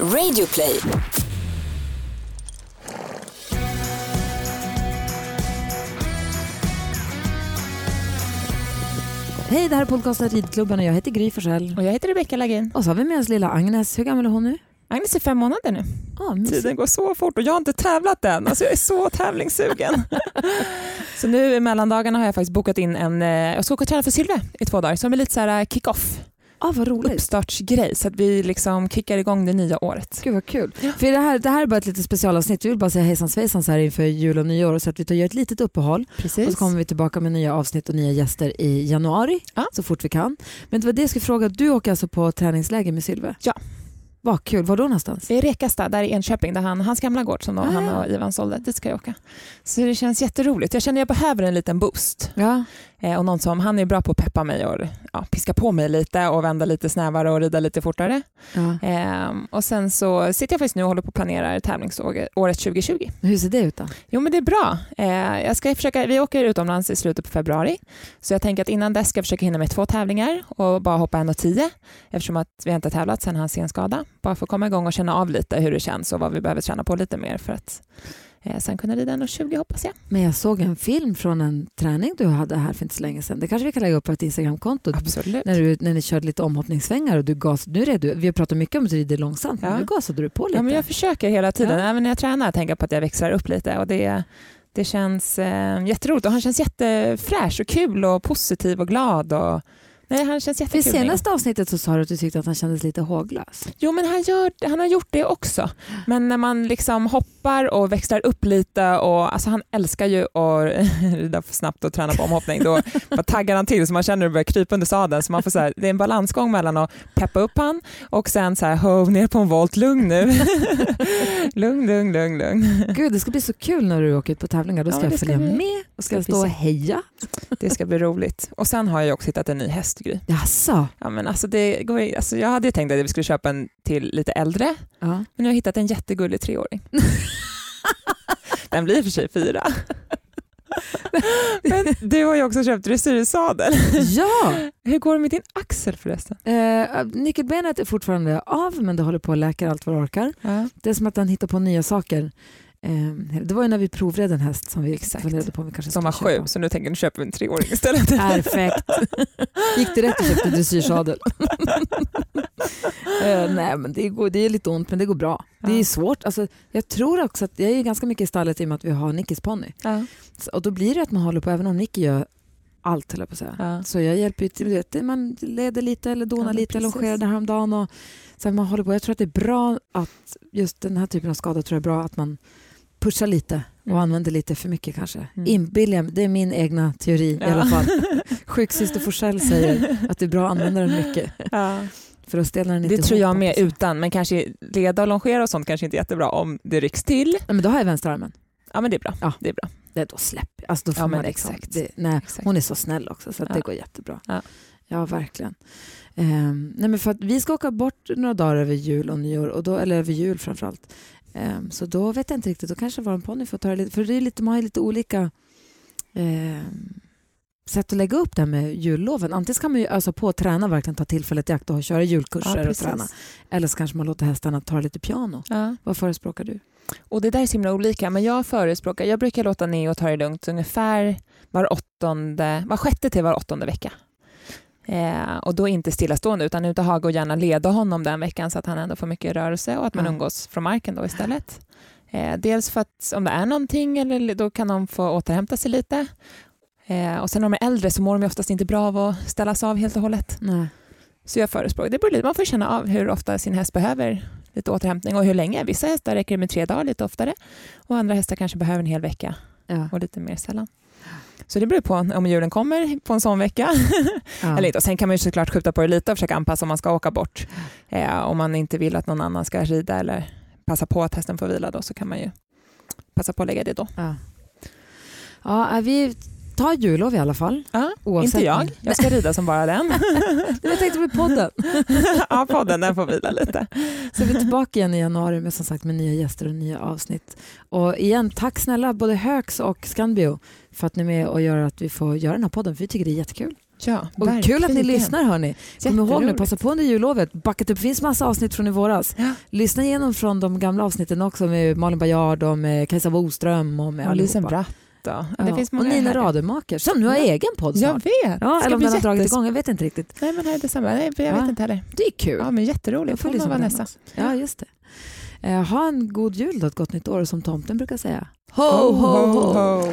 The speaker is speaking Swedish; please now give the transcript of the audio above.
Radioplay. Hej, det här är podcasten Ridklubben och jag heter Gry Forssell. Och jag heter Rebecka Lagin. Och så har vi med oss lilla Agnes. Hur gammal är hon nu? Agnes är fem månader nu. Ah. Tiden går så fort och jag har inte tävlat än. Alltså jag är så tävlingssugen. så nu i mellandagarna har jag faktiskt bokat in en, eh, jag ska åka och träna för Sylve i två dagar, som är lite så här eh, kick-off, ah, vad roligt. uppstartsgrej så att vi liksom kickar igång det nya året. Gud vad kul. För det här, det här är bara ett litet specialavsnitt. Vi vill bara säga hejsan svejsan så här inför jul och nyår så att vi tar gör ett litet uppehåll Precis. och så kommer vi tillbaka med nya avsnitt och nya gäster i januari Ja. så fort vi kan. Men det var det jag skulle fråga. Du åker alltså på träningsläger med Sylve? Ja. Vad kul. Var då någonstans? I Rekasta, där i Enköping, där han, hans gamla gård som då, Ah. han och Ivan sålde, dit ska jag åka. Så det känns jätteroligt. Jag känner att jag behöver en liten boost. Ja. Eh, och någon som, han är bra på att peppa mig och ja, piska på mig lite och vända lite snävare och rida lite fortare. ja. Ehm, och sen så sitter jag faktiskt nu och håller på att planera tävlingsåret 2020. Hur ser det ut då? Jo men det är bra. Eh, jag ska försöka, vi åker utomlands i slutet på februari. Så jag tänker att innan dess ska jag försöka hinna med två tävlingar och bara hoppa 1,10 eftersom att vi inte har tävlat sedan hans senskada. Bara för att komma igång och känna av lite hur det känns och vad vi behöver träna på lite mer för att sen kunna rida 1,20 hoppas jag. Men jag såg en film från en träning du hade här för inte så länge sedan. Det kanske vi kan lägga upp på ett Instagramkonto. Absolut. När, du, när ni körde lite omhoppningssvängar och du gas, nu red du, vi har pratat mycket om att du rider långsamt, men Ja. nu gasade du på lite. Ja, men jag försöker hela tiden, Ja. även när jag tränar, tänka på att jag växlar upp lite. Och det, det känns eh, jätteroligt och han känns jättefräsch och kul och positiv och glad. Och, nej, han känns För i jättekul. senaste avsnittet så sa du att du tyckte att han kändes lite håglös. Jo, men han, gör, han har gjort det också. Men när man liksom hoppar och växlar upp lite och alltså han älskar ju att rida för snabbt och träna på omhoppning. Då bara taggar han till så man känner hur det börjar krypa under sadeln. Så man får så här, det är en balansgång mellan att peppa upp han och sen så här, hov ner på en volt, lugn nu. lugn, lugn, lugn, lugn. Gud, det ska bli så kul när du åker ut på tävlingar. Då Ja, ska men jag följa bli- med och ska ska stå och heja. Det ska bli roligt. Och sen har jag också hittat en ny hästgry. Jaså? Ja, men alltså det går, alltså jag hade tänkt att vi skulle köpa en till lite äldre, Ja. men nu har jag hittat en jättegullig treåring. Den blir för sig fyra. Men du har ju också köpt dressyrsadel. ja! Hur går det med din axel förresten? Eh, nyckelbenet är fortfarande av men det håller på att läka allt vad det orkar. Ja. Det är som att den hittar på nya saker. Eh, det var ju när vi provred en häst som vi Exakt. funderade på om vi kanske Som var skulle sju, köpa. så nu tänker du köpa en treåring istället. Perfekt. Gick det rätt och köpte dressyrsadel? Eh, nej men det, går, det är lite ont men det går bra. Det är Ja. svårt. Alltså, jag tror också att jag är ganska mycket i stallet i och med att vi har Nickis ponny. Ja. Och då blir det att man håller på, även om Nicky gör allt höll jag på att säga. Ja. Så jag hjälper till, man leder lite eller donar Ja, lite eller precis. longerade häromdagen. Och, så man håller på. Jag tror att det är bra att just den här typen av skada tror jag är bra att man pushar lite och Mm. använder lite för mycket kanske. Mm. Inbillar jag- det är min egna teori i Ja. alla fall. Sjuksyster Forsell säger att det är bra att använda den mycket Ja. För då ställer den inte Det tror jag med utan, men kanske leda och longera och sånt kanske inte är jättebra om det rycks till. Nej, men då har jag vänsterarmen. Ja men det är bra. Ja. Det är bra. Det, då släpper alltså, då får Ja, man liksom, exakt. det, nej, Exakt. Hon är så snäll också så Ja. det går jättebra. Ja. Ja, verkligen. Ehm, nej, men för vi ska åka bort några dagar över jul och nyår, och då, eller över jul framförallt. Um, så då vet jag inte riktigt, då kanske vår ponny får ta det lite, för det är lite, man har lite olika ehm, sätt att lägga upp det här med julloven. Antingen ska man ju alltså på att träna, verkligen ta tillfället i akt och köra julkurser och precis. träna. Eller så kanske man låter hästarna ta lite piano. Ja. Vad förespråkar du? Och det där är så himla olika, men jag förespråkar, jag brukar låta Neo ta det lugnt ungefär var åttonde, var sjätte till var åttonde vecka. Eh, och då inte stillastående utan ut och haga och gärna leda honom den veckan så att han ändå får mycket rörelse och att man Ja. umgås från marken då istället. Eh, dels för att om det är någonting eller då kan de få återhämta sig lite. Eh, och sen när de är äldre så mår de oftast inte bra av att ställas av helt och hållet. Nej. Så jag förespråkar, det beror lite, man får känna av hur ofta sin häst behöver lite återhämtning och hur länge. Vissa hästar räcker det med tre dagar lite oftare och andra hästar kanske behöver en hel vecka Ja. och lite mer sällan. Så det beror på om julen kommer på en sån vecka. Ja. Eller inte. Och sen kan man ju såklart skjuta på det lite och försöka anpassa om man ska åka bort. Eh, om man inte vill att någon annan ska rida eller passa på att hästen får vila då så kan man ju passa på att lägga det då. Ja. Ja, vi tar jullov i alla fall. Ja, Oavsett. inte jag. Jag ska rida som bara den. Jag tänkte på podden. ja, podden den får vila lite. Så är vi tillbaka igen i januari med som sagt med nya gäster och nya avsnitt. Och igen, tack snälla både Högs och Scanbio för att ni är med och gör att vi får göra den här podden, för vi tycker det är jättekul. Ja, Och kul att ni lyssnar hörni. Kom ihåg nu, passa på under jullovet. Backa upp, det finns massa avsnitt från i våras. Ja. Lyssna igenom från de gamla avsnitten också med Malin Bajard och med Kajsa Boström och med Och allihopa. Bratt. Då. Ja. Det finns och många Nina härliga. Rademacher som nu har Ja. egen podd Jag snart. vet. Ja, eller om den har dragit igång, jag vet inte riktigt. Nej men här är detsamma. Nej, jag vet inte heller. Det är kul. Ja men jätteroligt. Jag på den Vanessa. Ja, just det. Eh, ha en god jul och ett gott nytt år som tomten brukar säga. Ho, Ho, ho, ho. ho.